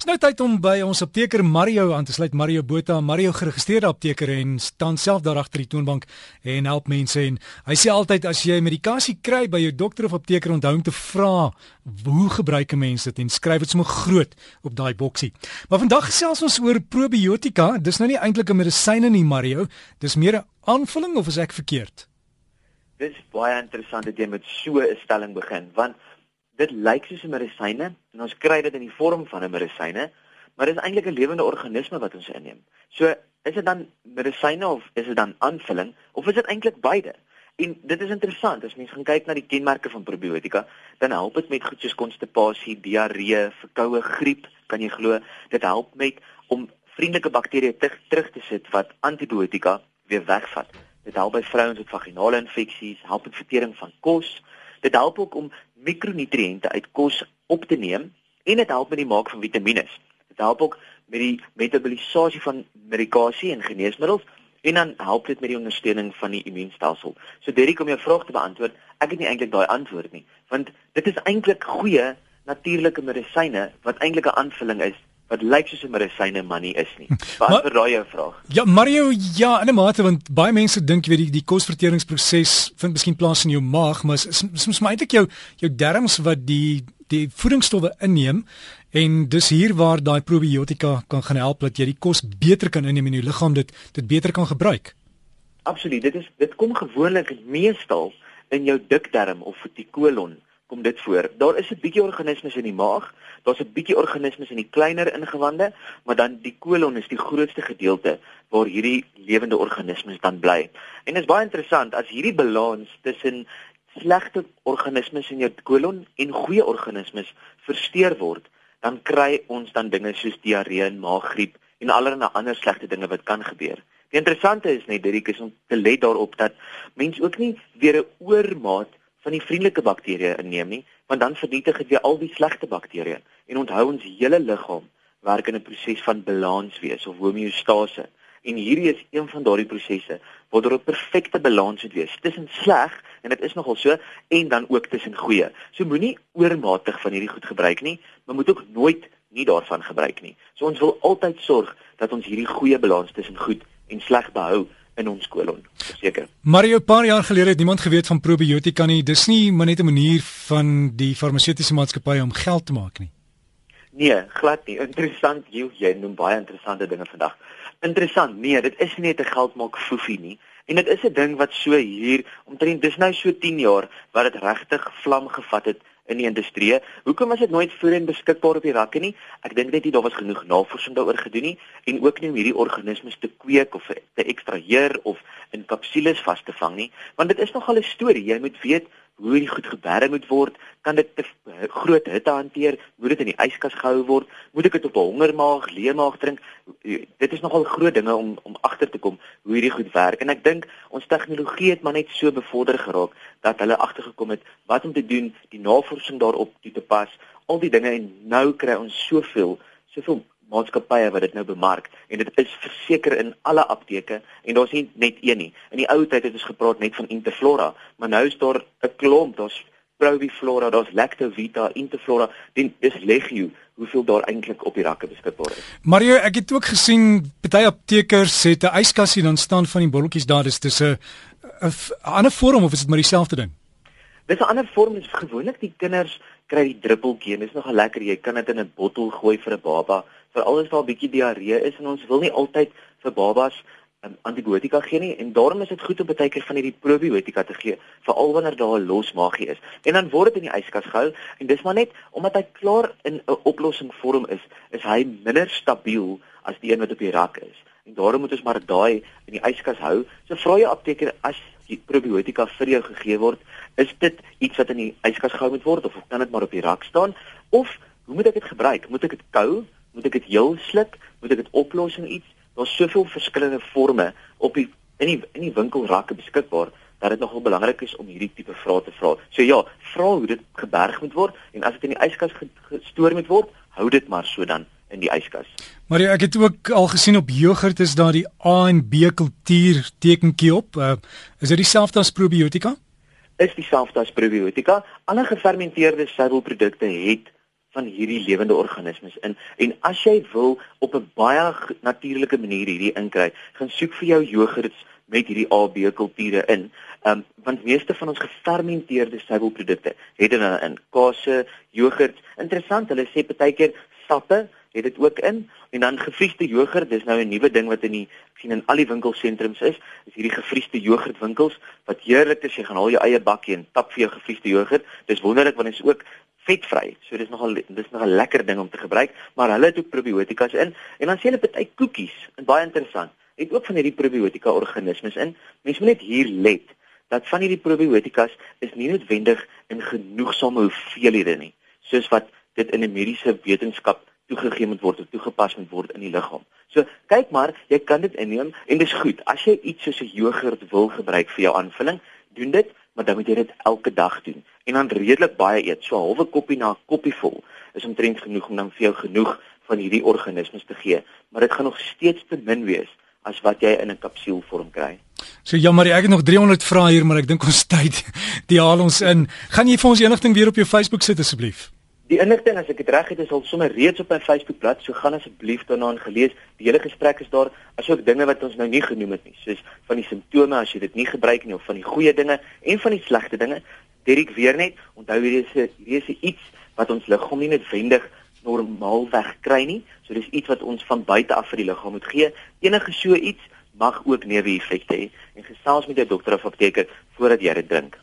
Dis nou tyd om by ons apteker Mario aan te sluit. Mario Botha, Mario geregistreerde apteker en staan self daar agter die toonbank en help mense en hy sê altyd as jy medikasie kry by jou dokter of apteker onthou om te vra hoe gebruik 'n mens dit en skryf dit sommer groot op daai boksie. Maar vandag gesels ons oor probiotika. Dis nou nie eintlik 'n medisyne nie, Mario. Dis meer 'n aanvulling of is ek verkeerd? Dis baie interessant dat jy met so 'n stelling begin want dit lyk soos 'n medisyne en ons kry dit in die vorm van 'n medisyne, maar dit is eintlik 'n lewende organisme wat ons inneem. So, is dit dan medisyne of is dit dan aanvulling of is dit eintlik beide? En dit is interessant as mens gaan kyk na die kenmerke van probiotika, dan help dit met goed soos konstipasie, diarree, verkoue, griep, kan jy glo, dit help met om vriendelike bakterieë terug, terug te sit wat antibiotika weer wegvat. Dit help by vrouens met vaginale infeksies, help met vertering van kos. Dit help ook om mikronutriënte uit kos op te neem en dit help met die maak van vitamiene. Dit help ook met die metabolisasie van medikasie en geneesmiddels en dan help dit met die ondersteuning van die immuunstelsel. So Derek om jou vraag te beantwoord, ek het nie eintlik daai antwoord nie, want dit is eintlik goeie natuurlike medisyne wat eintlik 'n aanvulling is wat lyk soos 'n medisyne maar nie is nie. Wat vir daai jou vraag? Ja, Mario, ja, in 'n mate want baie mense dink jy weet die die kosverteringsproses vind miskien plaas in jou maag, maar soms maar eintlik jou jou darmes wat die die voedingsstowwe inneem en dis hier waar daai probiotika kan gaan help dat jy die kos beter kan inneem en jou liggaam dit dit beter kan gebruik. Absoluut. Dit is dit kom gewoonlik meestal in jou dikdarm of die kolon kom dit voor. Daar is 'n bietjie organismes in die maag, daar's 'n bietjie organismes in die kleiner ingewande, maar dan die kolon is die grootste gedeelte waar hierdie lewende organismes dan bly. En dit is baie interessant as hierdie balans tussen slegte organismes in jou kolon en goeie organismes versteur word, dan kry ons dan dinge soos diarree en maaggriep en allerlei ander slegte dinge wat kan gebeur. Die interessante is net dit is om te let daarop dat mens ook nie weer 'n oormaat van die vriendelike bakterieë inneem nie, want dan vernietig dit weer al die slegte bakterieë. En onthou ons hele liggaam werk in 'n proses van balans wees of homeostase. En hierdie is een van daardie prosesse waar daar 'n perfekte balans moet wees tussen sleg en dit is nogal so en dan ook tussen goeie. So moenie oormatig van hierdie goed gebruik nie, maar moet ook nooit nie daarvan gebruik nie. So ons wil altyd sorg dat ons hierdie goeie balans tussen goed en sleg behou in ons kolon. Verseker. Mario, 'n paar jaar gelede het niemand geweet van probiotika nie. Dis nie maar net 'n manier van die farmaseutiese maatskappye om geld te maak nie. Nee, glad nie. Interessant, jy, jy noem baie interessante dinge vandag. Interessant. Nee, dit is nie net 'n geldmaak foefie nie. En dit is 'n ding wat so hier omtrent dis nou so 10 jaar wat dit regtig vlam gevat het in die industrie. Hoekom was dit nooit voorheen beskikbaar op die rakke nie? Ek dink net nie daar was genoeg navorsing daaroor gedoen nie en ook nie om hierdie organismes te kweek of te ekstraheer of in kapsules vas te vang nie, want dit is nogal 'n storie. Jy moet weet hoe dit goed geberg moet word, kan dit te groot hitte hanteer, moet dit in die yskas gehou word, moet ek dit op 'n hongermaag, leemaag drink? Dit is nogal groot dinge om om agter te kom hoe hierdie goed werk en ek dink ons tegnologie het maar net so bevorder geraak dat hulle agtergekom het wat om te doen, die navorsing daarop toe te pas, al die dinge en nou kry ons soveel, soveel maatskappye wat dit nou bemark en dit is verseker in alle apteke en daar's nie net een nie. In die ou tyd het ons gepraat net van Interflora, maar nou is daar 'n klomp, daar's Proviflora, daar's Lactovita, Interflora, dit is legio hoeveel daar eintlik op die rakke beskikbaar is. Mario, ek het ook gesien party aptekers het 'n yskassie dan staan van die botteltjies daar, dis dis 'n 'n ander vorm of is dit maar dieselfde ding? Dis 'n ander vorm, dis gewoonlik die kinders kry die druppeltjie en dit is nogal lekker. Jy kan dit in 'n bottel gooi vir 'n baba veral as daar 'n bietjie diarree is en ons wil nie altyd vir babas um, antibiotika gee nie en daarom is dit goed om baie keer van hierdie probiotika te gee veral wanneer daar 'n losmaagie is. En dan word dit in die yskas gehou en dis maar net omdat hy klaar in 'n oplossing vorm is, is hy minder stabiel as die een wat op die rak is. En daarom moet ons maar daai in die yskas hou. So vra jy apteker as die probiotika vir jou gegee word, is dit iets wat in die yskas gehou moet word of kan dit maar op die rak staan of hoe moet ek dit gebruik? Moet ek dit kou? Moet ek dit heel sluk, moet ek dit oplos in iets. Daar's soveel verskillende forme op die in die in die winkelrakke beskikbaar dat dit nogal belangrik is om hierdie tipe vrae te vra. So ja, vra hoe dit geberg moet word en as dit in die yskas gestoor moet word, hou dit maar so dan in die yskas. Maar ek het ook al gesien op jogurt is daar die A en B kultuur tekentjie op. Uh, is dit dieselfde as probiotika? Is dieselfde as probiotika. Alle gefermenteerde suiwelprodukte het van hierdie lewende organismes in. En as jy wil op 'n baie natuurlike manier hierdie inkry, gaan soek vir jou jogurts met hierdie AB kulture in. Um want meeste van ons gefermenteerde suiwelprodukte het dit in kaase, jogurt. Interessant, hulle sê partykeer sappe het dit ook in. En dan gevriesde jogurt dis nou 'n nuwe ding wat in die sien in al die winkelsentrums is is hierdie gevriesde jogurtwinkels wat heerlik is. Jy gaan haal jou eie bakkie en tap vir jou gevriesde jogurt dis wonderlik want dit is ook vetvry so dis nogal dis nog 'n lekker ding om te gebruik maar hulle het ook probiotikas in. En dan sê hulle baie koekies en baie interessant het ook van hierdie probiotika organismes in. Mense moet net hier let dat van hierdie probiotikas is nie noodwendig in genoegsame hoeveelhede nie soos wat dit in 'n mediese wetenskap toegegee moet word of toegepas moet word in die liggaam. So kyk maar, jy kan dit inneem en dis goed. As jy iets soos 'n jogurt wil gebruik vir jou aanvulling, doen dit, maar dan moet jy dit elke dag doen en dan redelik baie eet. So 'n halwe koppie na 'n koppie vol is omtrent genoeg om dan vir jou genoeg van hierdie organismes te gee, maar dit gaan nog steeds te min wees as wat jy in 'n kapsuulvorm kry. So ja, maar ek het nog 300 vrae hier, maar ek dink ons tyd die haal ons in. Gaan jy vir ons enigting weer op jou Facebook sit asseblief? Die inligting as ek dit reg het is al sommer reeds op my Facebookblad, so gaan asseblief daarna en gelees. Die hele gesprek is daar, asook dinge wat ons nou nie genoem het nie, soos van die simptome as jy dit nie gebruik nie of van die goeie dinge en van die slegte dinge. Dirk weer net, onthou hierdie is hierdie is iets wat ons liggaam nie noodwendig normaalweg kry nie. So dis iets wat ons van buite af vir die liggaam moet gee. Enige so iets mag ook neeweffekte hê en gesels met jou dokter of apteker voordat jy dit drink.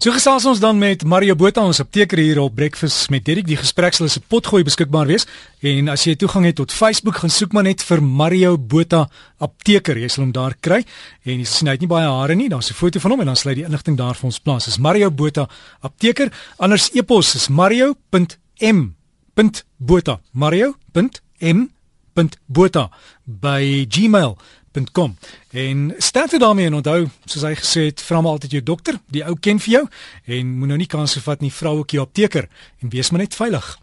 So gesels ons dan met Mario Botha ons apteker hier op Breakfast met Derek. Die gesprek sal se potgooi beskikbaar wees en as jy toegang het tot Facebook, gaan soek maar net vir Mario Botha apteker. Jy sal hom daar kry en jy sien hy het nie baie hare nie. Daar's 'n foto van hom en dan sluit die inligting daar vir ons plaas. Dis Mario Botha apteker. Anders e-pos is mario.m.botha. mario.m.botha by gmail www.rsg.com. En sterkte daarmee en onthou, soos hy gesê het, vra maar altyd jou dokter, die ou ken vir jou en moenie nou nie kanse vat nie, vrou ook jou apteker en wees maar net veilig.